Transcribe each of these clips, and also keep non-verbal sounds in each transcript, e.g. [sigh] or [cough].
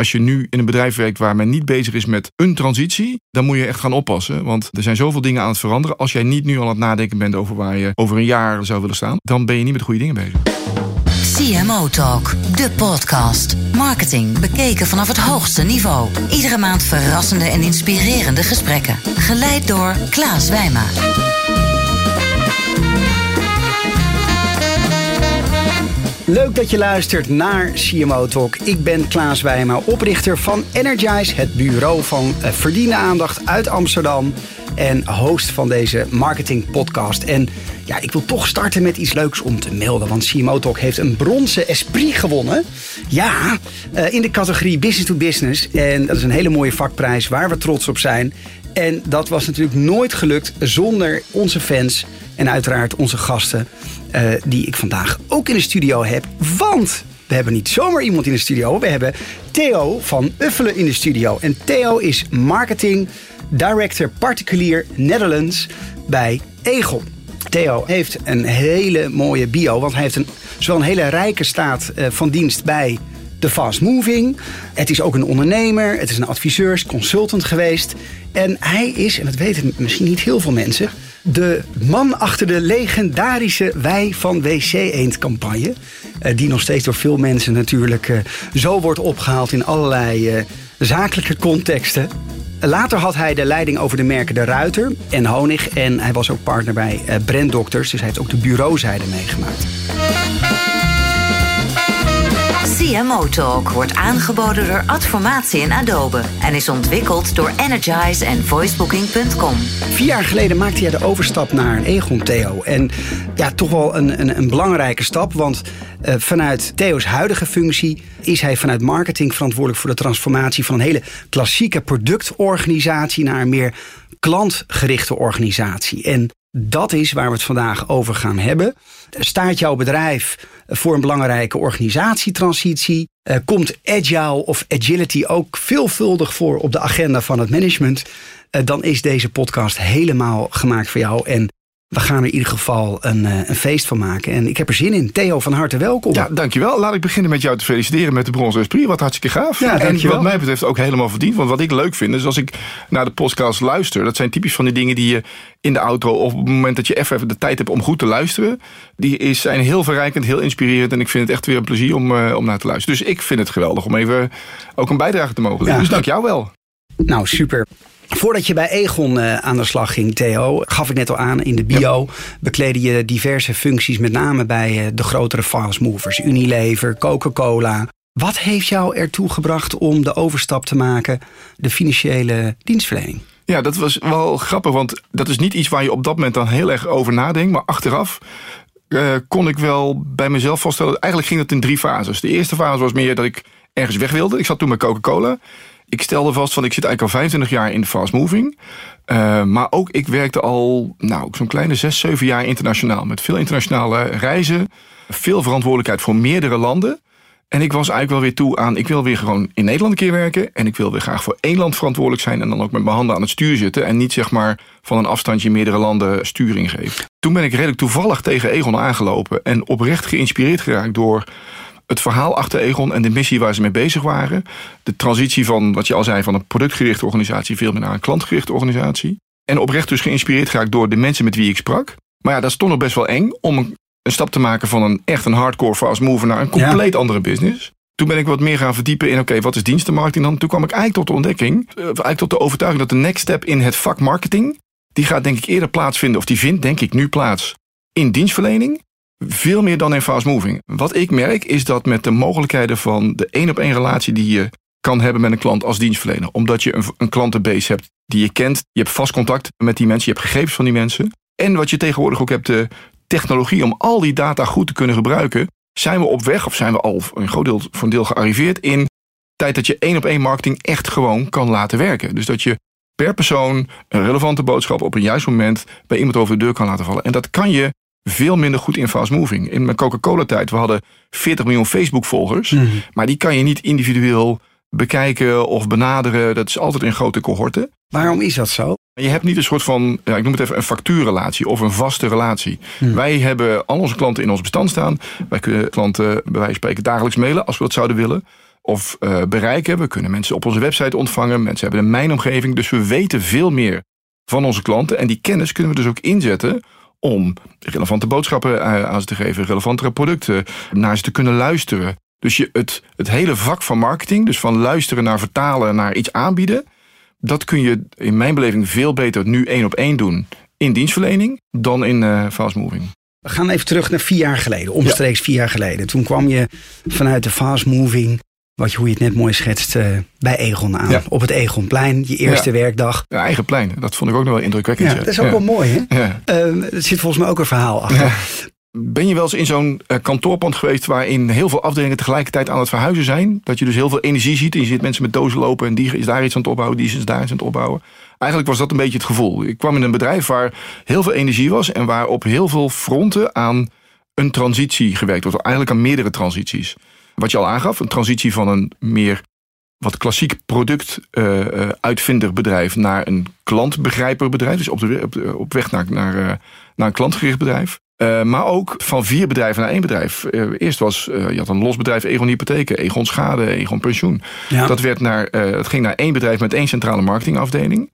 Als je nu in een bedrijf werkt waar men niet bezig is met een transitie, dan moet je echt gaan oppassen. Want er zijn zoveel dingen aan het veranderen. Als jij niet nu aan het nadenken bent over waar je over een jaar zou willen staan, dan ben je niet met goede dingen bezig. CMO Talk, de podcast. Marketing bekeken vanaf het hoogste niveau. Iedere maand verrassende en inspirerende gesprekken. Geleid door Klaas Wijma. Leuk dat je luistert naar CMO Talk. Ik ben Klaas Wijma, oprichter van Energize, het bureau van eh, verdiende aandacht uit Amsterdam. En host van deze marketing podcast. En ja, ik wil toch starten met iets leuks om te melden. Want CMO Talk heeft een bronzen Esprit gewonnen. Ja, eh, in de categorie Business to Business. En dat is een hele mooie vakprijs waar we trots op zijn. En dat was natuurlijk nooit gelukt zonder onze fans en uiteraard onze gasten. Uh, die ik vandaag ook in de studio heb. Want we hebben niet zomaar iemand in de studio. We hebben Theo van Uffelen in de studio. En Theo is marketing director particulier Netherlands bij Egon. Theo heeft een hele mooie bio, want hij heeft een, zowel een hele rijke staat uh, van dienst bij de Fast Moving. Het is ook een ondernemer, het is een adviseurs, consultant geweest. En hij is, en dat weten misschien niet heel veel mensen, de man achter de legendarische Wij van WC Eend campagne. Uh, die nog steeds door veel mensen natuurlijk uh, zo wordt opgehaald in allerlei uh, zakelijke contexten. Later had hij de leiding over de merken De Ruiter en Honig. En hij was ook partner bij Brand Doctors. Dus hij heeft ook de bureauzijde meegemaakt. CMO Talk wordt aangeboden door Adformatie en Adobe en is ontwikkeld door Energize en voicebooking.com. Vier jaar geleden maakte jij de overstap naar een Egon Theo. En ja, toch wel een, een, een belangrijke stap, want uh, vanuit Theo's huidige functie is hij vanuit marketing verantwoordelijk voor de transformatie van een hele klassieke productorganisatie naar een meer klantgerichte organisatie. En dat is waar we het vandaag over gaan hebben. Staat jouw bedrijf voor een belangrijke organisatietransitie? Komt agile of agility ook veelvuldig voor op de agenda van het management? Uh, dan is deze podcast helemaal gemaakt voor jou. En we gaan er in ieder geval een, uh, een, feest van maken. En ik heb er zin in. Theo, van harte welkom. Ja, dankjewel. Laat ik beginnen met jou te feliciteren met de Bronzen Esprit. Wat hartstikke gaaf. Ja, en wat mij betreft ook helemaal verdiend. Want wat ik leuk vind, is als ik naar de podcast luister. Dat zijn typisch van die dingen die je in de auto... of op het moment dat je even de tijd hebt om goed te luisteren... die is, zijn heel verrijkend, heel inspirerend. En ik vind het echt weer een plezier om, uh, om naar te luisteren. Dus ik vind het geweldig om even ook een bijdrage te mogen leveren. Ja. Dus dank jou wel. Nou, super. Voordat je bij Egon uh, aan de slag ging, Theo, gaf ik net al aan in de bio, ja. bekleden je diverse functies, met name bij uh, de grotere fast movers, Unilever, Coca-Cola. Wat heeft jou ertoe gebracht om de overstap te maken, de financiële dienstverlening? Ja, dat was wel grappig, want dat is niet iets waar je op dat moment dan heel erg over nadenkt. Maar achteraf uh, kon ik wel bij mezelf vaststellen, eigenlijk ging het in drie fases. De eerste fase was meer dat ik ergens weg wilde. Ik zat toen bij Coca-Cola ik stelde vast van ik zit eigenlijk al 25 jaar in de fast moving. Uh, maar ook ik werkte al nou, zo'n kleine 6, 7 jaar internationaal. Met veel internationale reizen. Veel verantwoordelijkheid voor meerdere landen. En ik was eigenlijk wel weer toe aan, ik wil weer gewoon in Nederland een keer werken. En ik wil weer graag voor één land verantwoordelijk zijn. En dan ook met mijn handen aan het stuur zitten. En niet zeg maar van een afstandje meerdere landen sturing geven. Toen ben ik redelijk toevallig tegen Egon aangelopen. En oprecht geïnspireerd geraakt door het verhaal achter Egon en de missie waar ze mee bezig waren. De transitie van, wat je al zei, van een productgerichte organisatie veel meer naar een klantgerichte organisatie. En oprecht dus geïnspireerd geraakt door de mensen met wie ik sprak. Maar ja, dat stond nog best wel eng om een, een stap te maken van een echt een hardcore fast mover naar een compleet ja. andere business. Toen ben ik wat meer gaan verdiepen in, oké, okay, wat is dienstenmarketing dan? Toen kwam ik eigenlijk tot de ontdekking, eigenlijk tot de overtuiging dat de next step in het vak marketing, die gaat denk ik eerder plaatsvinden, of die vindt denk ik nu plaats in dienstverlening veel meer dan in fast moving. Wat ik merk is dat met de mogelijkheden van de één op één relatie die je kan hebben met een klant als dienstverlener. Omdat je een, een klantenbase hebt die je kent. Je hebt vast contact met die mensen. Je hebt gegevens van die mensen. En wat je tegenwoordig ook hebt, de technologie om al die data goed te kunnen gebruiken. Zijn we op weg of zijn we al een groot deel, voor een deel gearriveerd in tijd dat je één op één marketing echt gewoon kan laten werken. Dus dat je per persoon een relevante boodschap op een juist moment bij iemand over de deur kan laten vallen. En dat kan je veel minder goed in fast moving. In mijn Coca-Cola tijd, we hadden 40 miljoen Facebook volgers. Mm -hmm. Maar die kan je niet individueel bekijken of benaderen. Dat is altijd in grote cohorten. Waarom is dat zo? Je hebt niet een soort van, ja, ik noem het even een factuurrelatie of een vaste relatie. Hmm. Wij hebben al onze klanten in ons bestand staan. Wij kunnen klanten bij wijze van spreken dagelijks mailen als we dat zouden willen. of uh, bereik hebben. We kunnen mensen op onze website ontvangen. Mensen hebben een mijnomgeving. Dus we weten veel meer van onze klanten. En die kennis kunnen we dus ook inzetten om relevante boodschappen aan ze te geven, relevantere producten, naar ze te kunnen luisteren. Dus je, het, het hele vak van marketing, dus van luisteren naar vertalen naar iets aanbieden, dat kun je in mijn beleving veel beter nu één op één doen in dienstverlening dan in uh, fast moving. We gaan even terug naar vier jaar geleden, omstreeks vier jaar geleden. Toen kwam je vanuit de fast moving, wat je, hoe je het net mooi schetst, uh, bij Egon aan. Op het Egonplein, je eerste werkdag. Ja, eigen plein. Dat vond ik ook nog wel indrukwekkend. Ja, dat is ook wel mooi, hè? Uh, er zit volgens mij ook een verhaal achter. Ben je wel eens in zo'n uh, kantoorpand geweest waarin heel veel afdelingen tegelijkertijd aan het verhuizen zijn? Dat je dus heel veel energie ziet en je ziet mensen met dozen lopen en die is daar iets aan het opbouwen, die is daar iets aan het opbouwen. Eigenlijk was dat een beetje het gevoel. Ik kwam in een bedrijf waar heel veel energie was en waar op heel veel fronten aan een transitie gewerkt wordt. Eigenlijk aan meerdere transities. Wat je al aangaf, een transitie van een meer wat klassiek product uh, uitvinderbedrijf naar een klantbegrijperbedrijf. Dus op, de, op, op weg naar, naar, uh, naar een klantgericht bedrijf. Uh, maar ook van vier bedrijven naar één bedrijf. Eerst was, je had een los bedrijf Egon Hypotheken, Egon Schade, Egon Pensioen. Ja. Dat werd naar, het ging naar één bedrijf met één centrale marketingafdeling.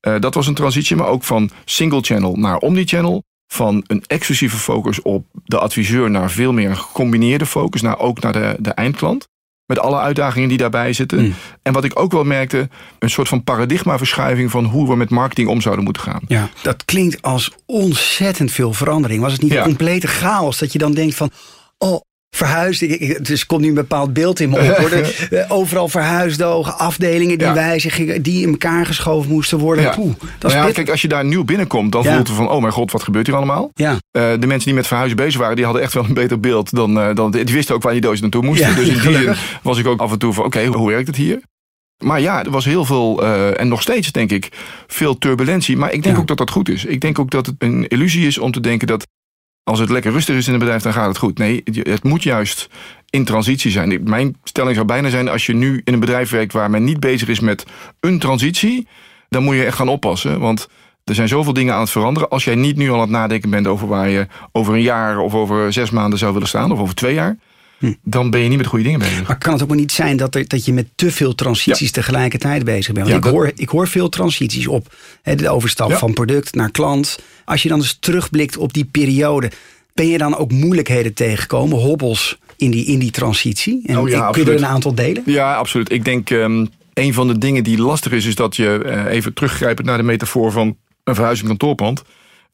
dat was een transitie, maar ook van single channel naar omnichannel. Van een exclusieve focus op de adviseur naar veel meer een gecombineerde focus, naar ook naar de, de eindklant. Met alle uitdagingen die daarbij zitten. Mm. En wat ik ook wel merkte, een soort van paradigmaverschuiving van hoe we met marketing om zouden moeten gaan. Ja, dat klinkt als ontzettend veel verandering. Was het niet ja. een complete chaos dat je dan denkt van, oh, verhuisd. Ik, dus komt nu een bepaald beeld in me op. [laughs] Eh, overal verhuisdogen, afdelingen die ja. wijzigen, die in elkaar geschoven moesten worden. Ja. Poeh, dat nou ja, kijk, als je daar nieuw binnenkomt, dan voelt het van, oh mijn god, wat gebeurt hier allemaal? Ja. Uh, de mensen die met verhuizen bezig waren, die hadden echt wel een beter beeld dan, uh, dan die wisten ook waar die doos naartoe moesten. dus in die zin was ik ook af en toe van, oké, okay, hoe werkt het hier? Maar ja, er was heel veel, uh, en nog steeds denk ik, veel turbulentie. Maar ik denk ook dat dat goed is. Ik denk ook dat het een illusie is om te denken dat als het lekker rustig is in een bedrijf, dan gaat het goed. Nee, het moet juist in transitie zijn. Mijn stelling zou bijna zijn, als je nu in een bedrijf werkt waar men niet bezig is met een transitie, dan moet je echt gaan oppassen. Want er zijn zoveel dingen aan het veranderen. Als jij niet nu al aan het nadenken bent over waar je over een jaar of over zes maanden zou willen staan, of over twee jaar, Hm. dan ben je niet met goede dingen bezig. Maar kan het ook niet zijn dat, er, dat je met te veel transities ja. tegelijkertijd bezig bent? Want ja, ik, hoor, ik hoor veel transities op. Hè, de overstap ja. van product naar klant. Als je dan eens terugblikt op die periode, ben je dan ook moeilijkheden tegengekomen, hobbels in die, in die transitie? En oh ja, kun je er een aantal delen? Ja, absoluut. Ik denk um, een van de dingen die lastig is, is dat je uh, even teruggrijpend naar de metafoor van een verhuizing kantoorpand.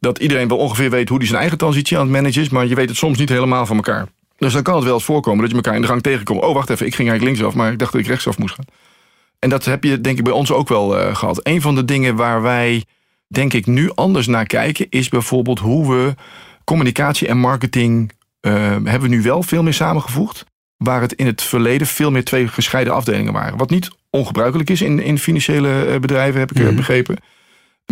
Dat iedereen wel ongeveer weet hoe die zijn eigen transitie aan het managen is, maar je weet het soms niet helemaal van elkaar. Dus dan kan het wel eens voorkomen dat je elkaar in de gang tegenkomt. Oh, wacht even, ik ging eigenlijk linksaf, maar ik dacht dat ik rechtsaf moest gaan. En dat heb je denk ik bij ons ook wel uh, gehad. Een van de dingen waar wij denk ik nu anders naar kijken... is bijvoorbeeld hoe we communicatie en marketing... Uh, hebben we nu wel veel meer samengevoegd. Waar het in het verleden veel meer twee gescheiden afdelingen waren. Wat niet ongebruikelijk is in, in financiële uh, bedrijven, heb ik mm begrepen.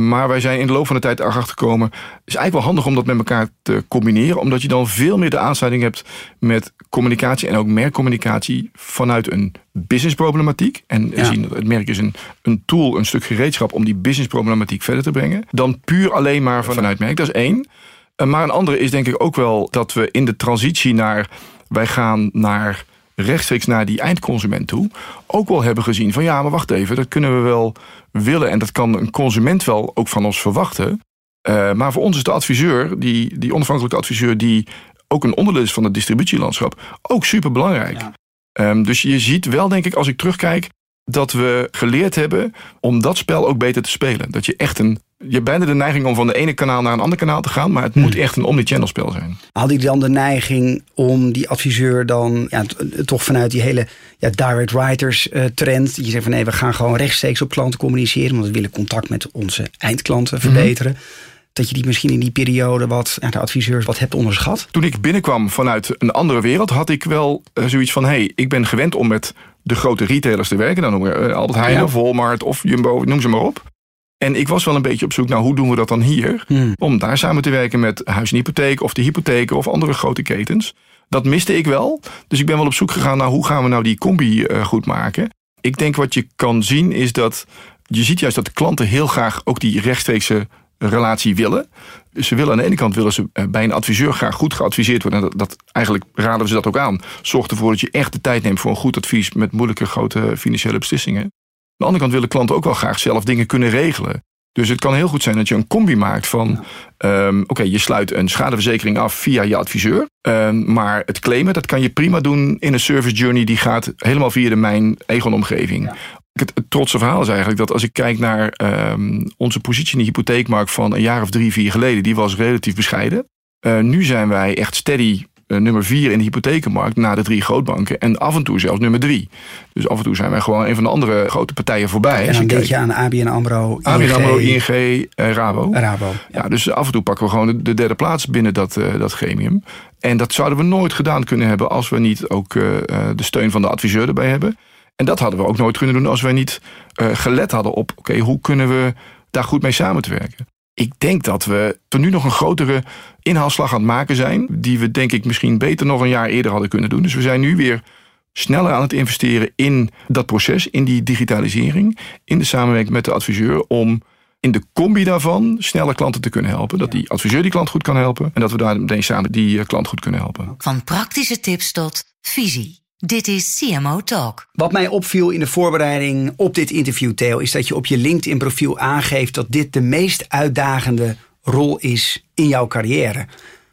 Maar wij zijn in de loop van de tijd erachter gekomen. Het is eigenlijk wel handig om dat met elkaar te combineren. Omdat je dan veel meer de aansluiting hebt met communicatie en ook merkcommunicatie vanuit een businessproblematiek. En ja. zien, het merk is een, een tool, een stuk gereedschap om die businessproblematiek verder te brengen. Dan puur alleen maar vanuit merk. Dat is één. Maar een andere is denk ik ook wel dat we in de transitie naar. Wij gaan naar rechtstreeks naar die eindconsument toe ook wel hebben gezien van ja, maar wacht even, dat kunnen we wel willen en dat kan een consument wel ook van ons verwachten. Uh, maar voor ons is de adviseur, die, die onafhankelijke adviseur, die ook een onderdeel is van het distributielandschap, ook super belangrijk. Ja. Um, dus je ziet wel, denk ik, als ik terugkijk, dat we geleerd hebben om dat spel ook beter te spelen. Dat je echt een. Je hebt bijna de neiging om van de ene kanaal naar een ander kanaal te gaan, maar het hmm. moet echt een omnichannel spel zijn. Had ik dan de neiging om die adviseur dan ja, toch vanuit die hele ja, direct writers uh, trend. Je zegt van nee, we gaan gewoon rechtstreeks op klanten communiceren, want we willen contact met onze eindklanten hmm. verbeteren. Dat je die misschien in die periode wat ja, de adviseurs wat hebt onderschat? Toen ik binnenkwam vanuit een andere wereld, had ik wel uh, zoiets van: hé, hey, ik ben gewend om met de grote retailers te werken. Dan noemen we uh, Albert Heijn ja. of Walmart of Jumbo, noem ze maar op. En ik was wel een beetje op zoek naar hoe doen we dat dan hier? Hmm. Om daar samen te werken met Huis en Hypotheek of de hypotheken of andere grote ketens. Dat miste ik wel. Dus ik ben wel op zoek gegaan naar hoe gaan we nou die combi uh, goed maken. Ik denk wat je kan zien is dat je ziet juist dat de klanten heel graag ook die rechtstreekse relatie willen. Ze willen aan de ene kant willen ze eh, bij een adviseur graag goed geadviseerd worden. En dat, dat, eigenlijk raden we ze dat ook aan. Zorg ervoor dat je echt de tijd neemt voor een goed advies met moeilijke grote financiële beslissingen. Aan de andere kant willen klanten ook wel graag zelf dingen kunnen regelen. Dus het kan heel goed zijn dat je een combi maakt van... Um, oké, je sluit een schadeverzekering af via je adviseur. Um, maar het claimen, dat kan je prima doen in een service journey... die gaat helemaal via de mijn Egon-omgeving. Ja. Het, het, trotse verhaal is eigenlijk dat als ik kijk naar um, onze positie in de hypotheekmarkt... van een jaar of drie, vier geleden, die was relatief bescheiden. Uh, nu zijn wij echt steady nummer vier in de hypothekenmarkt na de drie grootbanken. En af en toe zelfs nummer drie. Dus af en toe zijn wij gewoon een van de andere grote partijen voorbij. En dan denk je aan ABN AMRO, ING. ABN AMRO, ING, uh, Rabo. Rabo. Ja. ja. dus af en toe pakken we gewoon de, de derde plaats binnen dat, uh, dat gremium. En dat zouden we nooit gedaan kunnen hebben als we niet ook uh, de steun van de adviseur erbij hebben. En dat hadden we ook nooit kunnen doen als wij niet gelet hadden op, oké, okay, hoe kunnen we daar goed mee samen te werken. Ik denk dat we tot nu nog een grotere inhaalslag aan het maken zijn. Die we denk ik misschien beter nog een jaar eerder hadden kunnen doen. Dus we zijn nu weer sneller aan het investeren in dat proces, in die digitalisering. In de samenwerking met de adviseur om in de combi daarvan sneller klanten te kunnen helpen. Dat die adviseur die klant goed kan helpen. En dat we daar meteen samen die klant goed kunnen helpen. Van praktische tips tot visie. Dit is CMO Talk. Wat mij opviel in de voorbereiding op dit interview, Theo, is dat je op je LinkedIn-profiel aangeeft dat dit de meest uitdagende rol is in jouw carrière.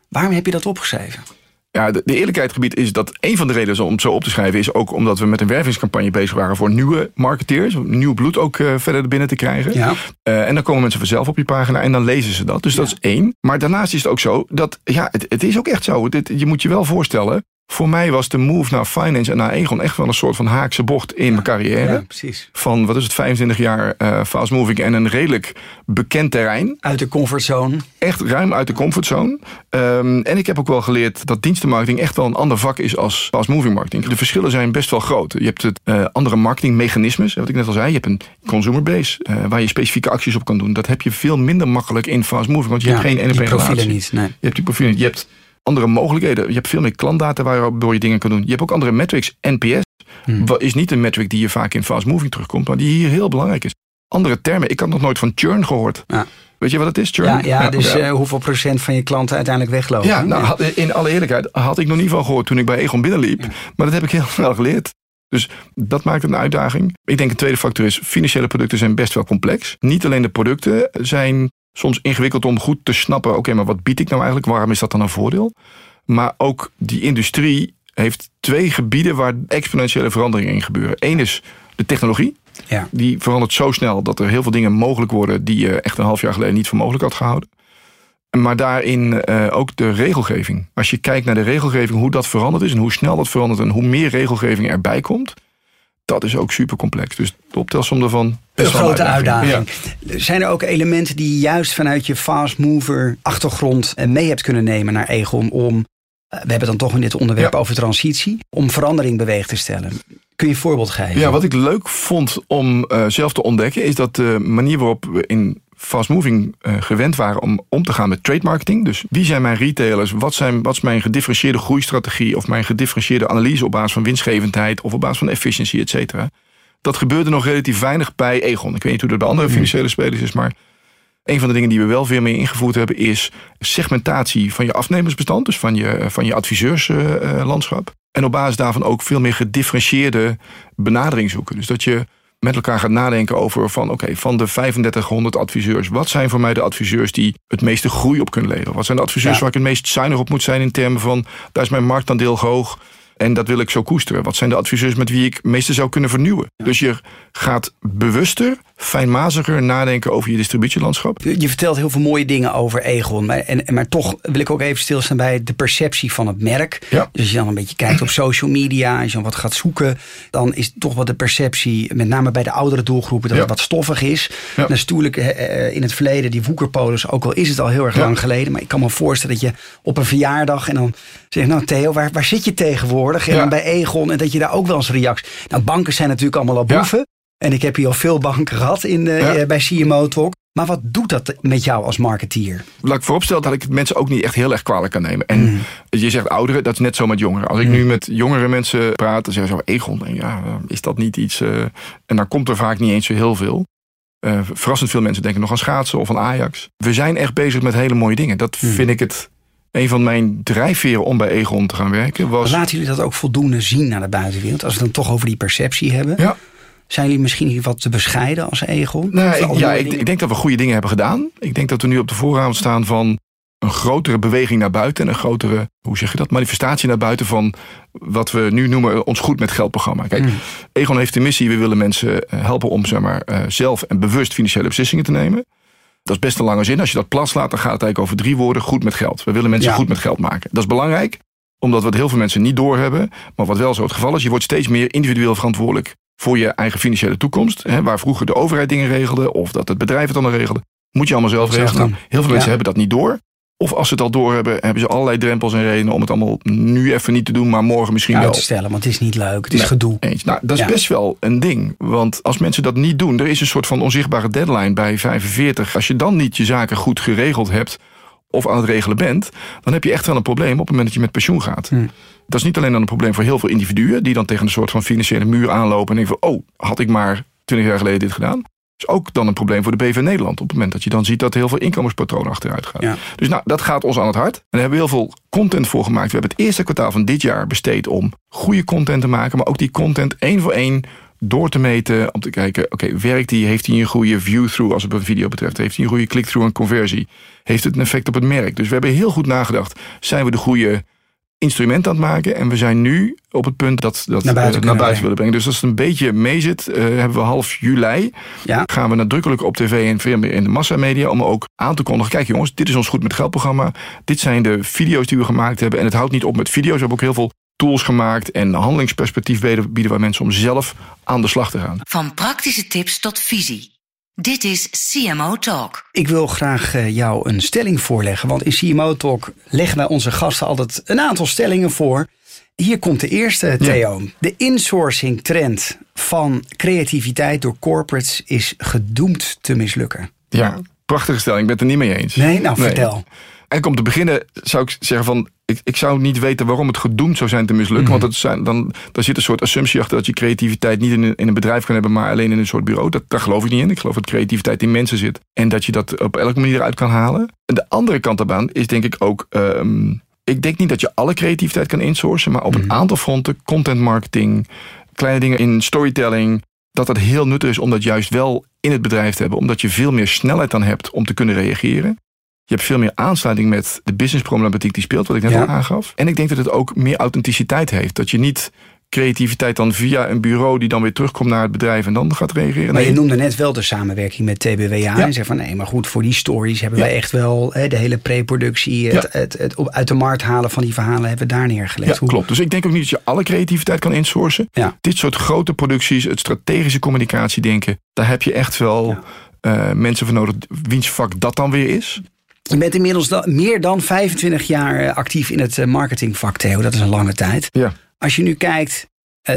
Waarom heb je dat opgeschreven? Ja, de, de eerlijkheidsgebied is dat een van de redenen om het zo op te schrijven is ook omdat we met een wervingscampagne bezig waren voor nieuwe marketeers, om nieuw bloed ook uh, verder binnen te krijgen. Ja. Uh, en dan komen mensen vanzelf op je pagina en dan lezen ze dat. Dus ja. dat is één. Maar daarnaast is het ook zo dat, ja, het, het is ook echt zo. Dit, je moet je wel voorstellen, voor mij was de move naar finance en naar Egon echt wel een soort van haakse bocht in ja, mijn carrière. Ja, precies. Van, wat is het, 25 jaar uh, fast moving en een redelijk bekend terrein. Uit de comfortzone. Echt ruim uit de comfortzone. Um, en ik heb ook wel geleerd dat dienstenmarketing echt wel een ander vak is als fast moving marketing. De verschillen zijn best wel groot. Je hebt het uh, andere marketingmechanismes, wat ik net al zei. Je hebt een consumer base uh, waar je specifieke acties op kan doen. Dat heb je veel minder makkelijk in fast moving, want je ja, hebt geen die profielen niet. Nee. Je hebt die profielen niet. Je hebt andere mogelijkheden. Je hebt veel meer klantdata waardoor je dingen kan doen. Je hebt ook andere metrics. NPS hmm. is niet een metric die je vaak in fast moving terugkomt, maar die hier heel belangrijk is. Andere termen. Ik had nog nooit van churn gehoord. Ja. Weet je wat het is, churn? Ja, ja dus uh, hoeveel procent van je klanten uiteindelijk weglopen? Ja, nou, in alle eerlijkheid had ik nog niet van gehoord toen ik bij Egon binnenliep. Maar dat heb ik heel [laughs] snel geleerd. Dus dat maakt het een uitdaging. Ik denk een tweede factor is, financiële producten zijn best wel complex. Niet alleen de producten zijn soms ingewikkeld om goed te snappen. Oké, okay, maar wat bied ik nou eigenlijk? Waarom is dat dan een voordeel? Maar ook die industrie heeft twee gebieden waar exponentiële veranderingen in gebeuren. Eén is de technologie. Ja. Die verandert zo snel dat er heel veel dingen mogelijk worden die je echt een half jaar geleden niet voor mogelijk had gehouden. Maar daarin uh, ook de regelgeving. Als je kijkt naar de regelgeving, hoe dat veranderd is en hoe snel dat verandert en hoe meer regelgeving erbij komt, dat is ook super complex. Dus de optelsom daarvan. Een grote uitdaging. uitdaging. Ja. Zijn er ook elementen die je juist vanuit je fast mover achtergrond mee hebt kunnen nemen naar Egon om we hebben dan toch in dit onderwerp ja. over transitie. Om verandering beweeg te stellen. Kun je een voorbeeld geven? Ja, wat ik leuk vond om uh, zelf te ontdekken... is dat de manier waarop we in fast moving uh, gewend waren om om te gaan met trade marketing. Dus wie zijn mijn retailers? Wat, zijn, wat is mijn gedifferentieerde groeistrategie? Of mijn gedifferentieerde analyse op basis van winstgevendheid... of op basis van efficiëntie, et cetera. Dat gebeurde nog relatief weinig bij Egon. Ik weet niet hoe dat bij andere financiële spelers is, maar... Een van de dingen die we wel veel meer ingevoerd hebben is segmentatie van je afnemersbestand, dus van je, van je adviseurslandschap. en op basis daarvan ook veel meer gedifferentieerde benadering zoeken. Dus dat je met elkaar gaat nadenken over van oké, okay, van de 3500 adviseurs, wat zijn voor mij de adviseurs die het meeste groei op kunnen leveren? Wat zijn de adviseurs ja. waar ik het meest zuinig op moet zijn in termen van daar is mijn marktaandeel hoog en dat wil ik zo koesteren? Wat zijn de adviseurs met wie ik het meeste zou kunnen vernieuwen? Dus je gaat bewuster, fijnmaziger nadenken over je distributielandschap. Je vertelt heel veel mooie dingen over Egon. Maar, en, maar toch wil ik ook even stilstaan bij de perceptie van het merk. Ja. Dus als je dan een beetje kijkt op social media, als je dan wat gaat zoeken, dan is toch wat de perceptie, met name bij de oudere doelgroepen, dat ja. het wat stoffig is. Ja. Natuurlijk in het verleden die woekerpolis, ook al is het al heel erg lang geleden. Maar ik kan me voorstellen dat je op een verjaardag en dan zeg nou Theo, waar, waar zit je tegenwoordig? En dan bij Egon en dat je daar ook wel eens reactie. Nou, banken zijn natuurlijk allemaal al boeven. En ik heb hier al veel banken gehad in, uh, bij CMO Talk. Maar wat doet dat met jou als marketeer? Laat ik vooropstellen dat ik het mensen ook niet echt heel erg kwalijk kan nemen. En mm. je zegt ouderen, dat is net zo met jongeren. Als ik mm. nu met jongere mensen praat, dan zeggen ze: Egon, ja, is dat niet iets. Uh, en dan komt er vaak niet eens zo heel veel. Uh, verrassend veel mensen denken nog aan schaatsen of aan Ajax. We zijn echt bezig met hele mooie dingen. Dat Hmm. vind ik het een van mijn drijfveren om bij Egon te gaan werken. Was, Laten jullie dat ook voldoende zien naar de buitenwereld? Als we het dan toch over die perceptie hebben. ja, Zijn jullie misschien wat te bescheiden als Egon? nou, ik, ja ik, ik denk dat we goede dingen hebben gedaan. Ik denk dat we nu op de vooravond staan van een grotere beweging naar buiten. En een grotere, hoe zeg je dat, manifestatie naar buiten van wat we nu noemen ons goed met geld programma. Kijk, Hmm. Egon heeft de missie, we willen mensen eh, helpen om zeg maar, eh, zelf en bewust financiële beslissingen te nemen. Dat is best een lange zin. Als je dat plat slaat, dan gaat het eigenlijk over drie woorden. Goed met geld. We willen mensen Ja. goed met geld maken. Dat is belangrijk, omdat wat heel veel mensen niet doorhebben. Maar wat wel zo het geval is, je wordt steeds meer individueel verantwoordelijk voor je eigen financiële toekomst. Hè, waar vroeger de overheid dingen regelde, of dat het bedrijf het dan regelde. Moet je allemaal zelf regelen. Nou, heel veel mensen Ja. hebben dat niet door. Of als ze het al door hebben, hebben ze allerlei drempels en redenen om het allemaal nu even niet te doen, maar morgen misschien uit wel. te stellen, want het is niet leuk. Het is Nee. gedoe. Eens. Nou, dat is Ja. best wel een ding. Want als mensen dat niet doen, er is een soort van onzichtbare deadline bij 45. Als je dan niet je zaken goed geregeld hebt of aan het regelen bent, dan heb je echt wel een probleem op het moment dat je met pensioen gaat. Hm. Dat is niet alleen dan een probleem voor heel veel individuen die dan tegen een soort van financiële muur aanlopen en denken van, oh, had ik maar 20 jaar geleden dit gedaan. is ook dan een probleem voor de BV Nederland. Op het moment dat je dan ziet dat heel veel inkomenspatronen achteruit gaan. Ja. Dus nou, dat gaat ons aan het hart. En daar hebben we heel veel content voor gemaakt. We hebben het eerste kwartaal van dit jaar besteed om goede content te maken. Maar ook die content één voor één door te meten. Om te kijken, oké, werkt die? Heeft hij een goede view-through als het een video betreft? Heeft hij een goede click-through en conversie? Heeft het een effect op het merk? Dus we hebben heel goed nagedacht. Zijn we de goede instrument aan het maken? En we zijn nu op het punt dat dat Naar buiten eh, naar buiten willen brengen. Dus als het een beetje meezit, eh, hebben we half juli Ja. gaan we nadrukkelijk op tv en veel meer in de massamedia om ook aan te kondigen. Kijk jongens, dit is ons goed met geldprogramma. Dit zijn de video's die we gemaakt hebben. En het houdt niet op met video's. We hebben ook heel veel tools gemaakt en handelingsperspectief bieden, bieden wij mensen om zelf aan de slag te gaan. Van praktische tips tot visie. Dit is CMO Talk. Ik wil graag eh, jou een stelling voorleggen. Want in CMO Talk leggen wij onze gasten altijd een aantal stellingen voor. Hier komt de eerste, Theo. De insourcing trend van creativiteit door corporates is gedoemd te mislukken. Ja, prachtige stelling. Ik ben het er niet mee eens. Nee, nou vertel. En om te beginnen zou ik zeggen van... Ik, ik zou niet weten waarom het gedoemd zou zijn te mislukken. Mhm. Want zijn, dan, daar zit een soort assumptie achter... dat je creativiteit niet in een, in een bedrijf kan hebben... maar alleen in een soort bureau. Dat, daar geloof ik niet in. Ik geloof dat creativiteit in mensen zit. En dat je dat op elke manier uit kan halen. En de andere kant daarvan is denk ik ook... ehm, ik denk niet dat je alle creativiteit kan insourcen... maar op Mhm. een aantal fronten, content marketing... kleine dingen in storytelling... dat het heel nuttig is om dat juist wel in het bedrijf te hebben. Omdat je veel meer snelheid dan hebt om te kunnen reageren. Je hebt veel meer aansluiting met de businessproblematiek die speelt, wat ik net Ja. al aangaf. En ik denk dat het ook meer authenticiteit heeft. Dat je niet creativiteit dan via een bureau die dan weer terugkomt naar het bedrijf en dan gaat reageren. Maar je noemde net wel de samenwerking met TBWA. Ja. En zei van nee, maar goed, voor die stories hebben Ja. wij echt wel hè, de hele pre-productie, het, Ja. het, het, uit de markt halen van die verhalen hebben we daar neergelegd. ja, Hoe- klopt. Dus ik denk ook niet dat je alle creativiteit kan insourcen. Dit soort grote producties, het strategische communicatie denken, daar heb je echt wel eh, mensen voor nodig wiens vak dat dan weer is. Je bent inmiddels da- meer dan 25 jaar eh, actief in het eh, marketingvak, Theo. Dat is een lange tijd. Ja. Als je nu kijkt eh,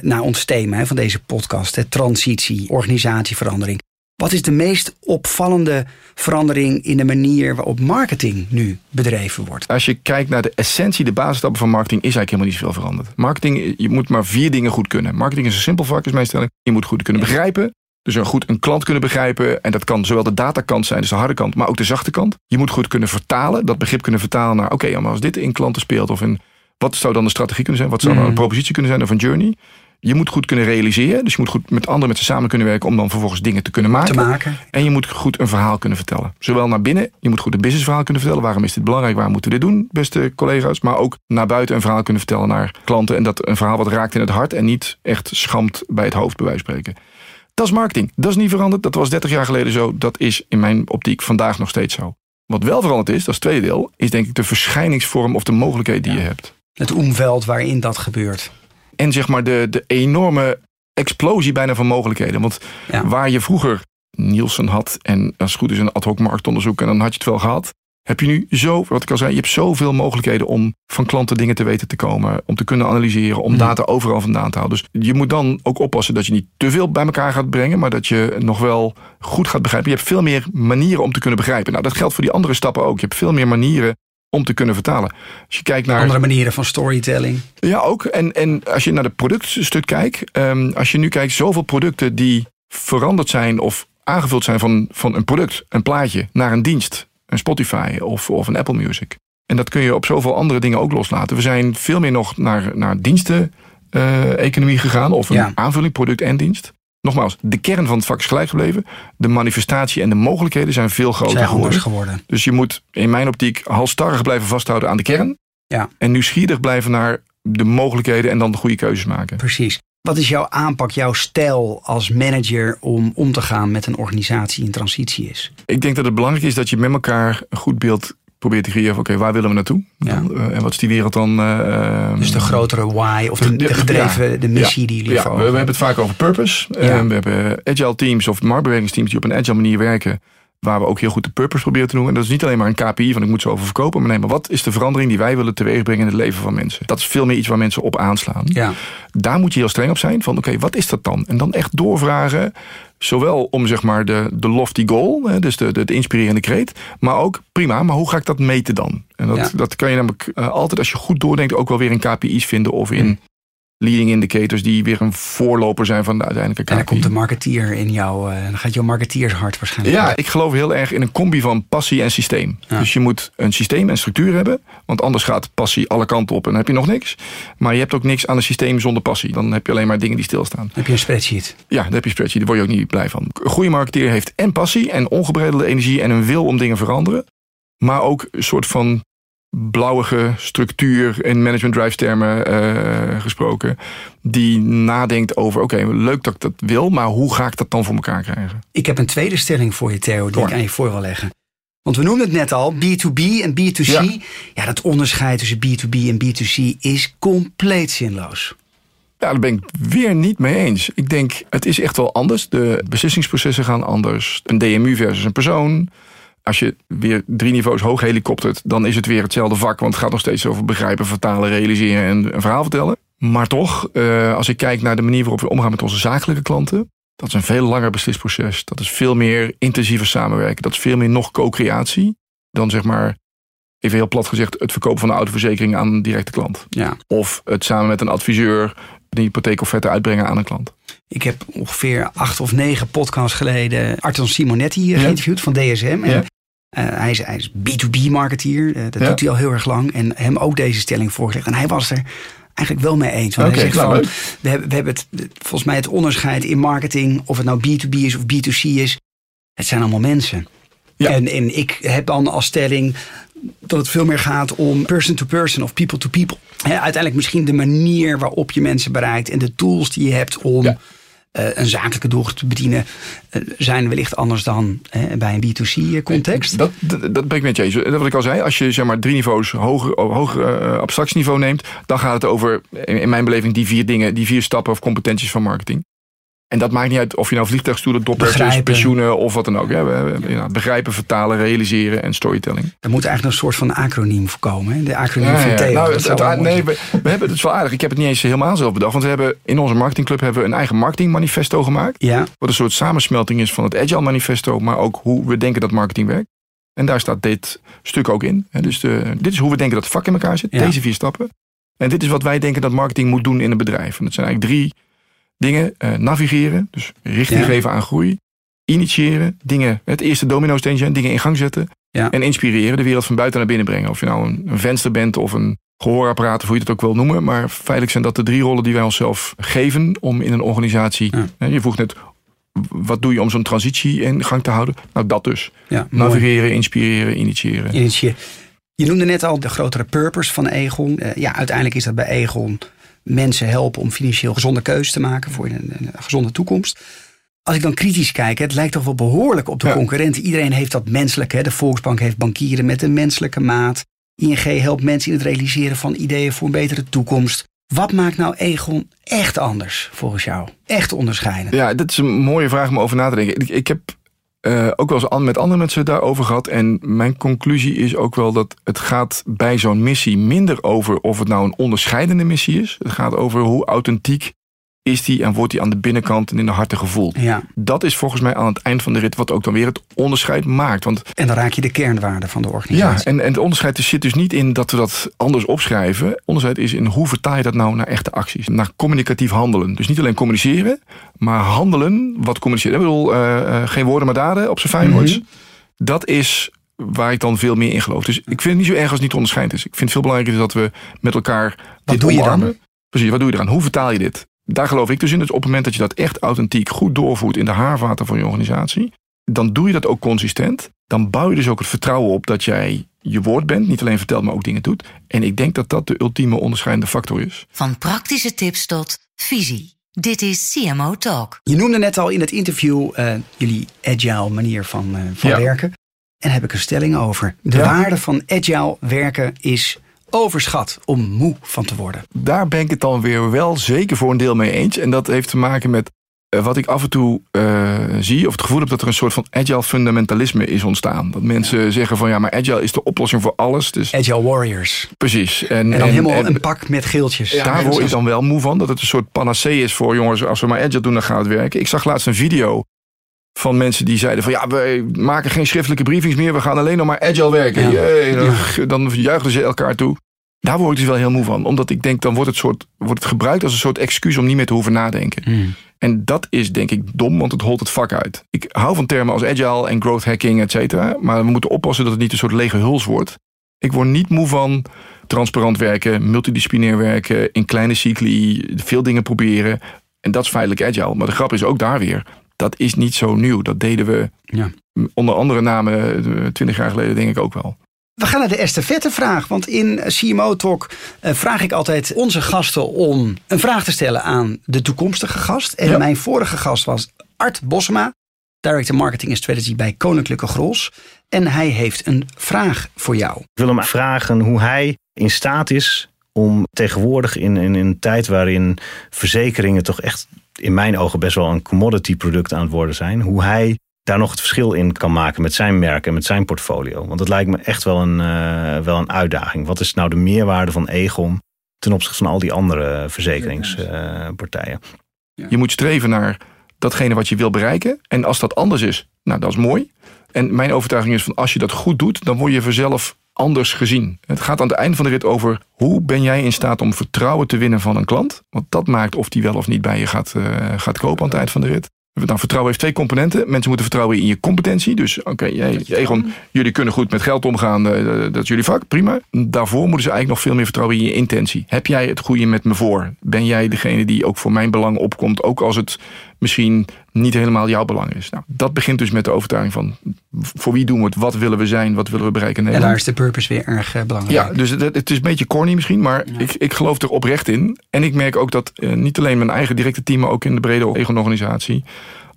naar ons thema hè, van deze podcast, hè, transitie, organisatieverandering. Wat is de meest opvallende verandering in de manier waarop marketing nu bedreven wordt? Als je kijkt naar de essentie, de basisstappen van marketing, is eigenlijk helemaal niet zoveel veranderd. Marketing, je moet maar vier dingen goed kunnen. Marketing is een simpel vak, is mijn stelling. Je moet goed kunnen begrijpen. Dus een goed een klant kunnen begrijpen. En dat kan zowel de datakant zijn, dus de harde kant, maar ook de zachte kant. Je moet goed kunnen vertalen, dat begrip kunnen vertalen naar, oké, maar als dit in klanten speelt, of in, wat zou dan de strategie kunnen zijn? Wat zou dan Mhm. een propositie kunnen zijn of een journey? Je moet goed kunnen realiseren, dus je moet goed met anderen met ze samen kunnen werken om dan vervolgens dingen te kunnen maken. Te maken. En je moet goed een verhaal kunnen vertellen. Zowel naar binnen, je moet goed een businessverhaal kunnen vertellen. Waarom is dit belangrijk? Waarom moeten we dit doen, beste collega's? Maar ook naar buiten een verhaal kunnen vertellen naar klanten. En dat een verhaal wat raakt in het hart en niet echt schamt bij het hoofd, bij wijze van spreken. Dat is marketing. Dat is niet veranderd. Dat was 30 jaar geleden zo. Dat is in mijn optiek vandaag nog steeds zo. Wat wel veranderd is, dat is het tweede deel, is denk ik de verschijningsvorm of de mogelijkheid die Ja. je hebt. Het omveld waarin dat gebeurt. En zeg maar de, de enorme explosie bijna van mogelijkheden. Want Ja. waar je vroeger Nielsen had en als het goed is een ad hoc marktonderzoek en dan had je het wel gehad. Heb je nu zo, wat ik al zei, je hebt zoveel mogelijkheden om van klanten dingen te weten te komen. Om te kunnen analyseren, om Mhm. data overal vandaan te halen. Dus je moet dan ook oppassen dat je niet te veel bij elkaar gaat brengen. Maar dat je nog wel goed gaat begrijpen. Je hebt veel meer manieren om te kunnen begrijpen. Nou, dat geldt voor die andere stappen ook. Je hebt veel meer manieren om te kunnen vertalen. Als je kijkt naar... Andere manieren van storytelling. Ja, ook. En, en als je naar de productstuk kijkt, ehm, als je nu kijkt, zoveel producten die veranderd zijn of aangevuld zijn van, van een product, een plaatje, naar een dienst. Een Spotify of, of een Apple Music. En dat kun je op zoveel andere dingen ook loslaten. We zijn veel meer nog naar, naar diensten-economie gegaan. Of een Ja. aanvulling, product en dienst. Nogmaals, de kern van het vak is gelijk gebleven. De manifestatie en de mogelijkheden zijn veel groter Zijn anders geworden. geworden. Dus je moet in mijn optiek halstarrig blijven vasthouden aan de kern. Ja. En nieuwsgierig blijven naar de mogelijkheden en dan de goede keuzes maken. Precies. Wat is jouw aanpak, jouw stijl als manager om om te gaan met een organisatie die in transitie is? Ik denk dat het belangrijk is dat je met elkaar een goed beeld probeert te creëren. van, Oké, waar willen we naartoe? Ja. Dan, eh, en wat is die wereld dan? eh, Dus de grotere why of de, de Ja, gedreven, de missie ja, die jullie ja, we, hebben het vaak over purpose. Eh, we hebben agile teams of marktbewegingsteams die op een agile manier werken. Waar we ook heel goed de purpose proberen te doen. En dat is niet alleen maar een KPI van ik moet zoveel verkopen. Maar nee, maar wat is de verandering die wij willen teweegbrengen in het leven van mensen? Dat is veel meer iets waar mensen op aanslaan. Ja, Daar moet je heel streng op zijn. Van oké, wat is dat dan? En dan echt doorvragen. Zowel om zeg maar de, de lofty goal, dus de, de, de inspirerende kreet. Maar ook prima, maar hoe ga ik dat meten dan? En dat, Ja. dat kan je namelijk eh, altijd als je goed doordenkt ook wel weer in KPI's vinden. Of in Mm. Leading indicators die weer een voorloper zijn van de uiteindelijke en KPI. dan komt de marketeer in jou, eh, dan gaat jouw marketeershart waarschijnlijk. Ja, ik geloof heel erg in een combi van passie en systeem. Ja. Dus je moet een systeem en structuur hebben. Want anders gaat passie alle kanten op en dan heb je nog niks. Maar je hebt ook niks aan een systeem zonder passie. Dan heb je alleen maar dingen die stilstaan. Dan heb je een spreadsheet. Ja, daar heb je spreadsheet. Daar word je ook niet blij van. Een goede marketeer heeft en passie en ongebreidelde energie en een wil om dingen te veranderen. Maar ook een soort van blauwige structuur in management drives termen eh, gesproken. Die nadenkt over, oké, leuk dat ik dat wil, maar hoe ga ik dat dan voor elkaar krijgen? Ik heb een tweede stelling voor je, Theo, die ik aan je voor wil leggen. Want we noemden het net al, B2B en B2C. Ja. Ja. dat onderscheid tussen B2B en B2C is compleet zinloos. Ja, daar ben ik weer niet mee eens. Ik denk, het is echt wel anders. De beslissingsprocessen gaan anders. Een DMU versus een persoon. Als je weer drie niveaus hoog helikoptert, dan is het weer hetzelfde vak. Want het gaat nog steeds over begrijpen, vertalen, realiseren en een verhaal vertellen. Maar toch, eh, als ik kijk naar de manier waarop we omgaan met onze zakelijke klanten. Dat is een veel langer beslisproces. Dat is veel meer intensiever samenwerken. Dat is veel meer nog co-creatie. Dan zeg maar, even heel plat gezegd, het verkopen van de autoverzekering aan een directe klant. Ja. Of het samen met een adviseur een hypotheekofferte uitbrengen aan een klant. Ik heb ongeveer acht of negen podcasts geleden Arton Simonetti eh, Ja. geïnterviewd van DSM. En Ja. Eh, hij, is, hij is B2B-marketeer, eh, dat Ja. doet hij al heel erg lang. En hem ook deze stelling voorgelegd. En hij was er eigenlijk wel mee eens. Want Oké, hij zegt nou, van, we hebben, we hebben het, volgens mij het onderscheid in marketing, of het nou B2B is of B2C is, het zijn allemaal mensen. Ja. En, en ik heb dan als stelling dat het veel meer gaat om person to person of people to people. Uiteindelijk misschien de manier waarop je mensen bereikt en de tools die je hebt om Ja. Eh, een zakelijke doelgroep te bedienen, eh, zijn wellicht anders dan eh, bij een B2C-context. Dat, dat, dat ben ik met je eens. Dat wat ik al zei, als je zeg maar drie niveaus hoger, hoger eh, abstractieniveau neemt, dan gaat het over, in mijn beleving, die vier dingen, die vier stappen of competenties van marketing. En dat maakt niet uit of je nou vliegtuigstoelen, dokters, Begrijpen. pensioenen of wat dan ook. We- we- ja, begrijpen, vertalen, realiseren en storytelling. Er moet eigenlijk een soort van acroniem voor komen. Hè? De acroniem Ja, van. Theo. Nou, het, mooi nee, we, we hebben het is wel aardig. Ik heb het niet eens helemaal zelf bedacht. Want we hebben in onze marketingclub hebben we een eigen marketingmanifesto gemaakt. Ja, Wat een soort samensmelting is van het Agile Manifesto, maar ook hoe we denken dat marketing werkt. En daar staat dit stuk ook in. Dus de, dit is hoe we denken dat het vak in elkaar zit. Deze vier stappen. En dit is wat wij denken dat marketing moet doen in een bedrijf. En dat zijn eigenlijk drie dingen. Eh, navigeren, dus richting Ja. geven aan groei. Initiëren, dingen, het eerste domino steentje, zijn, dingen in gang zetten. Ja. En inspireren, de wereld van buiten naar binnen brengen. Of je nou een, een venster bent of een gehoorapparaat, of hoe je het ook wil noemen. Maar feitelijk zijn dat de drie rollen die wij onszelf geven om in een organisatie. Ja. Je vroeg net, wat doe je om zo'n transitie in gang te houden? Nou, dat dus. mooi. Navigeren, inspireren, initiëren. Initiëren. Je noemde net al de grotere purpose van Egon. Eh, ja, uiteindelijk is dat bij Egon mensen helpen om financieel gezonde keuzes te maken voor een, een gezonde toekomst. Als ik dan kritisch kijk, het lijkt toch wel behoorlijk op de Ja. concurrenten. Iedereen heeft dat menselijke. Hè. De Volksbank heeft bankieren met een menselijke maat. ING helpt mensen in het realiseren van ideeën voor een betere toekomst. Wat maakt nou Egon echt anders volgens jou? Echt onderscheidend? Ja, dat is een mooie vraag om over na te denken. Ik, ik heb eh, ook wel eens met andere mensen daarover gehad. En mijn conclusie is ook wel dat het gaat bij zo'n missie minder over of het nou een onderscheidende missie is. Het gaat over hoe authentiek is die en wordt die aan de binnenkant en in de harten gevoeld. Ja. Dat is volgens mij aan het eind van de rit wat ook dan weer het onderscheid maakt. Want En dan raak je de kernwaarde van de ja, organisatie. en, en het onderscheid zit dus niet in dat we dat anders opschrijven. Onderscheid is in hoe vertaal je dat nou naar echte acties. Naar communicatief handelen. Dus niet alleen communiceren, maar handelen wat communiceren. Ik bedoel, eh, eh, geen woorden maar daden op zijn Feyenoords. Mhm. Dat is waar ik dan veel meer in geloof. Dus ik vind het niet zo erg als het niet onderscheid is. Ik vind het veel belangrijker dat we met elkaar dit doe je dan? Precies, wat doe je eraan? Hoe vertaal je dit? Daar geloof ik dus in. Dus op het moment dat je dat echt authentiek goed doorvoert in de haarvaten van je organisatie, dan doe je dat ook consistent. Dan bouw je dus ook het vertrouwen op dat jij je woord bent. Niet alleen vertelt, maar ook dingen doet. En ik denk dat dat de ultieme onderscheidende factor is. Van praktische tips tot visie. Dit is CMO Talk. Je noemde net al in het interview eh, jullie agile manier van, eh, van Ja. werken. En daar heb ik een stelling over. De Ja. waarde van agile werken is overschat om moe van te worden. Daar ben ik het dan weer wel zeker voor een deel mee eens. En dat heeft te maken met eh, wat ik af en toe eh, zie, of het gevoel heb dat er een soort van agile fundamentalisme is ontstaan. Dat mensen zeggen van ja, maar agile is de oplossing voor alles. Dus Agile warriors. precies. En, En dan helemaal en- een pak met geeltjes. Daar word ik dan wel moe van. Dat het een soort panacee is voor jongens. Als we maar agile doen, dan gaat het werken. Ik zag laatst een video van mensen die zeiden van... ja, we maken geen schriftelijke briefings meer. We gaan alleen nog maar agile werken. Ja. Jee, dan, dan juichten ze elkaar toe. Daar word ik dus wel heel moe van. Omdat ik denk, dan wordt het, soort, wordt het gebruikt als een soort excuus... om niet meer te hoeven nadenken. Hmm. En dat is denk ik dom, want het holt het vak uit. Ik hou van termen als agile en growth hacking, et cetera. Maar we moeten oppassen dat het niet een soort lege huls wordt. Ik word niet moe van transparant werken, multidisciplinair werken, in kleine cycli, veel dingen proberen. En dat is feitelijk agile. Maar de grap is ook daar weer, dat is niet zo nieuw. Dat deden we Ja. onder andere namen twintig jaar geleden denk ik ook wel. We gaan naar de estafette vraag. Want in CMO Talk eh, vraag ik altijd onze gasten om een vraag te stellen aan de toekomstige gast. En Ja. mijn vorige gast was Art Bosma, Director Marketing en Strategy bij Koninklijke Gros. En hij heeft een vraag voor jou. Ik wil hem vragen hoe hij in staat is om tegenwoordig in, in, in een tijd waarin verzekeringen toch echt in mijn ogen best wel een commodity product aan het worden zijn, hoe hij daar nog het verschil in kan maken met zijn merk en met zijn portfolio. Want dat lijkt me echt wel een, eh, wel een uitdaging. Wat is nou de meerwaarde van Egon ten opzichte van al die andere verzekeringspartijen? Je moet streven naar datgene wat je wil bereiken. En als dat anders is, nou dat is mooi. En mijn overtuiging is van als je dat goed doet, dan word je vanzelf anders gezien. Het gaat aan het eind van de rit over hoe ben jij in staat om vertrouwen te winnen van een klant. Want dat maakt of die wel of niet bij je gaat, eh, gaat kopen aan het eind van de rit. Nou, vertrouwen heeft twee componenten. Mensen moeten vertrouwen in je competentie. Dus oké, jij, Egon, jullie kunnen goed met geld omgaan. eh, dat is jullie vak, prima. Daarvoor moeten ze eigenlijk nog veel meer vertrouwen in je intentie. Heb jij het goede met me voor? Ben jij degene die ook voor mijn belang opkomt? Ook als het misschien niet helemaal jouw belang is. Nou, dat begint dus met de overtuiging van... voor wie doen we het? Wat willen we zijn? Wat willen we bereiken En daar is de purpose weer erg eh, belangrijk. Ja, dus het, het is een beetje corny misschien, maar ik, ik geloof er oprecht in. En ik merk ook dat eh, niet alleen mijn eigen directe team, maar ook in de brede Egon-organisatie.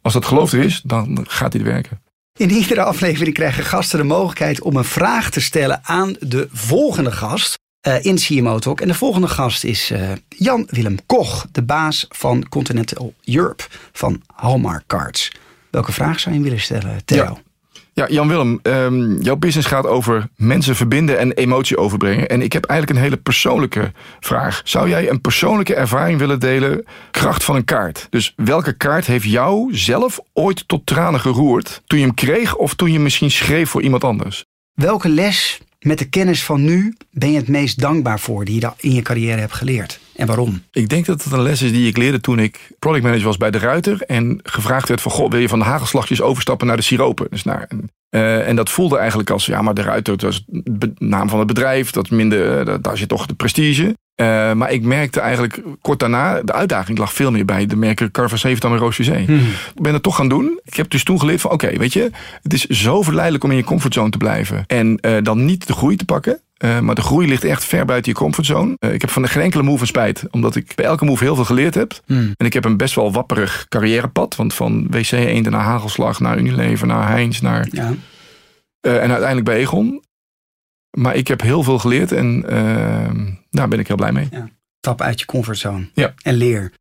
Als dat geloof er is, dan gaat dit werken. In iedere aflevering krijgen gasten de mogelijkheid om een vraag te stellen aan de volgende gast eh, in CMO Talk. En de volgende gast is eh, Jan Willem Koch, de baas van Continental Europe van Hallmark Cards. Welke vraag zou je willen stellen, Theo? Ja. Ja, Jan-Willem, ehm, jouw business gaat over mensen verbinden en emotie overbrengen. En ik heb eigenlijk een hele persoonlijke vraag. Zou jij een persoonlijke ervaring willen delen, kracht van een kaart? Dus welke kaart heeft jou zelf ooit tot tranen geroerd toen je hem kreeg of toen je misschien schreef voor iemand anders? Welke les met de kennis van nu ben je het meest dankbaar voor die je in je carrière hebt geleerd? En waarom? Ik denk dat het een les is die ik leerde toen ik productmanager was bij de Ruiter. En gevraagd werd van, goh, wil je van de hagelslagjes overstappen naar de siropen? Dus naar, eh, en dat voelde eigenlijk als, ja, maar de Ruiter, is de naam van het bedrijf. Dat minder, eh, daar zit toch de prestige. Eh, maar ik merkte eigenlijk kort daarna, de uitdaging lag veel meer bij de merken Carver 70 en Roos Visé. Ik ben het toch gaan doen. Ik heb dus toen geleerd van, oké, weet je, het is zo verleidelijk om in je comfortzone te blijven. En eh, dan niet de groei te pakken. Eh, maar de groei ligt echt ver buiten je comfortzone. Ik heb van geen enkele move een spijt. Omdat ik bij elke move heel veel geleerd heb. Hmm. En ik heb een best wel wapperig carrièrepad. Want van WC Eenden naar Hagelslag, naar Unilever, naar Heinz, naar... Ja. en uiteindelijk bij Egon. Maar ik heb heel veel geleerd en eh, daar ben ik heel blij mee. Stap uit je comfortzone Ja. en leer.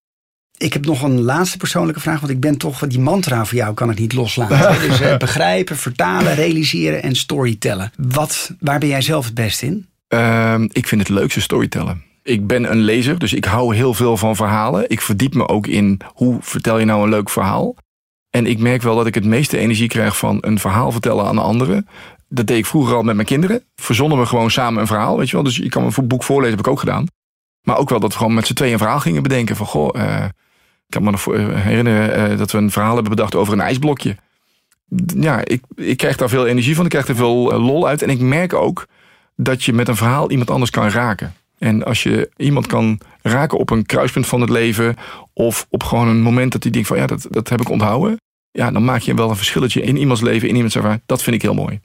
Ik heb nog een laatste persoonlijke vraag, want ik ben toch die mantra voor jou kan ik niet loslaten. [laughs] dus eh, begrijpen, vertalen, realiseren en storytellen. Wat, waar ben jij zelf het best in? Ehm, ik vind het leukste storytellen. Ik ben een lezer, dus ik hou heel veel van verhalen. Ik verdiep me ook in hoe vertel je nou een leuk verhaal. En ik merk wel dat ik het meeste energie krijg van een verhaal vertellen aan anderen. Dat deed ik vroeger al met mijn kinderen. Verzonnen we gewoon samen een verhaal, weet je wel. Dus je kan een boek voorlezen, heb ik ook gedaan. Maar ook wel dat we gewoon met z'n tweeën een verhaal gingen bedenken. Van goh, uh, ik kan me nog herinneren uh, dat we een verhaal hebben bedacht over een ijsblokje. Ja, ik, ik krijg daar veel energie van. Ik krijg er veel lol uit. En ik merk ook dat je met een verhaal iemand anders kan raken. En als je iemand kan raken op een kruispunt van het leven. Of op gewoon een moment dat hij denkt van ja, dat, dat heb ik onthouden. Ja, dan maak je wel een verschilletje in iemands leven, in iemands ervaring. Dat vind ik heel mooi.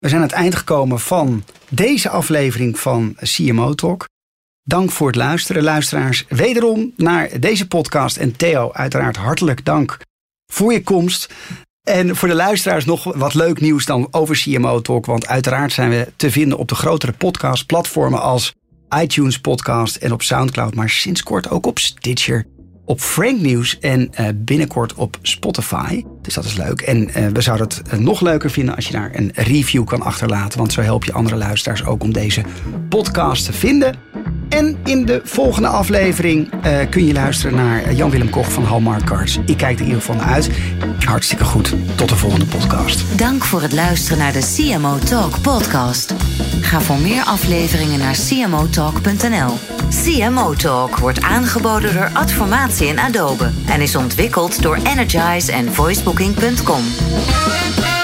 We zijn aan het eind gekomen van deze aflevering van CMO Talk. Dank voor het luisteren, luisteraars. Wederom naar deze podcast. En Theo, uiteraard hartelijk dank voor je komst. En voor de luisteraars nog wat leuk nieuws dan over CMO Talk. Want uiteraard zijn we te vinden op de grotere podcastplatformen als iTunes Podcast en op Soundcloud. Maar sinds kort ook op Stitcher, op Frank News en uh, binnenkort op Spotify. Dus dat is leuk. En uh, we zouden het uh, nog leuker vinden als je daar een review kan achterlaten. Want zo help je andere luisteraars ook om deze podcast te vinden. En in de volgende aflevering kun je luisteren naar Jan-Willem Koch van Hallmark Cards. Ik kijk er in ieder geval naar uit. Hartstikke goed. Tot de volgende podcast. Dank voor het luisteren naar de CMO Talk podcast. Ga voor meer afleveringen naar cmotalk.nl. CMO Talk wordt aangeboden door Adformatie en Adobe en is ontwikkeld door Energize en voicebooking.com.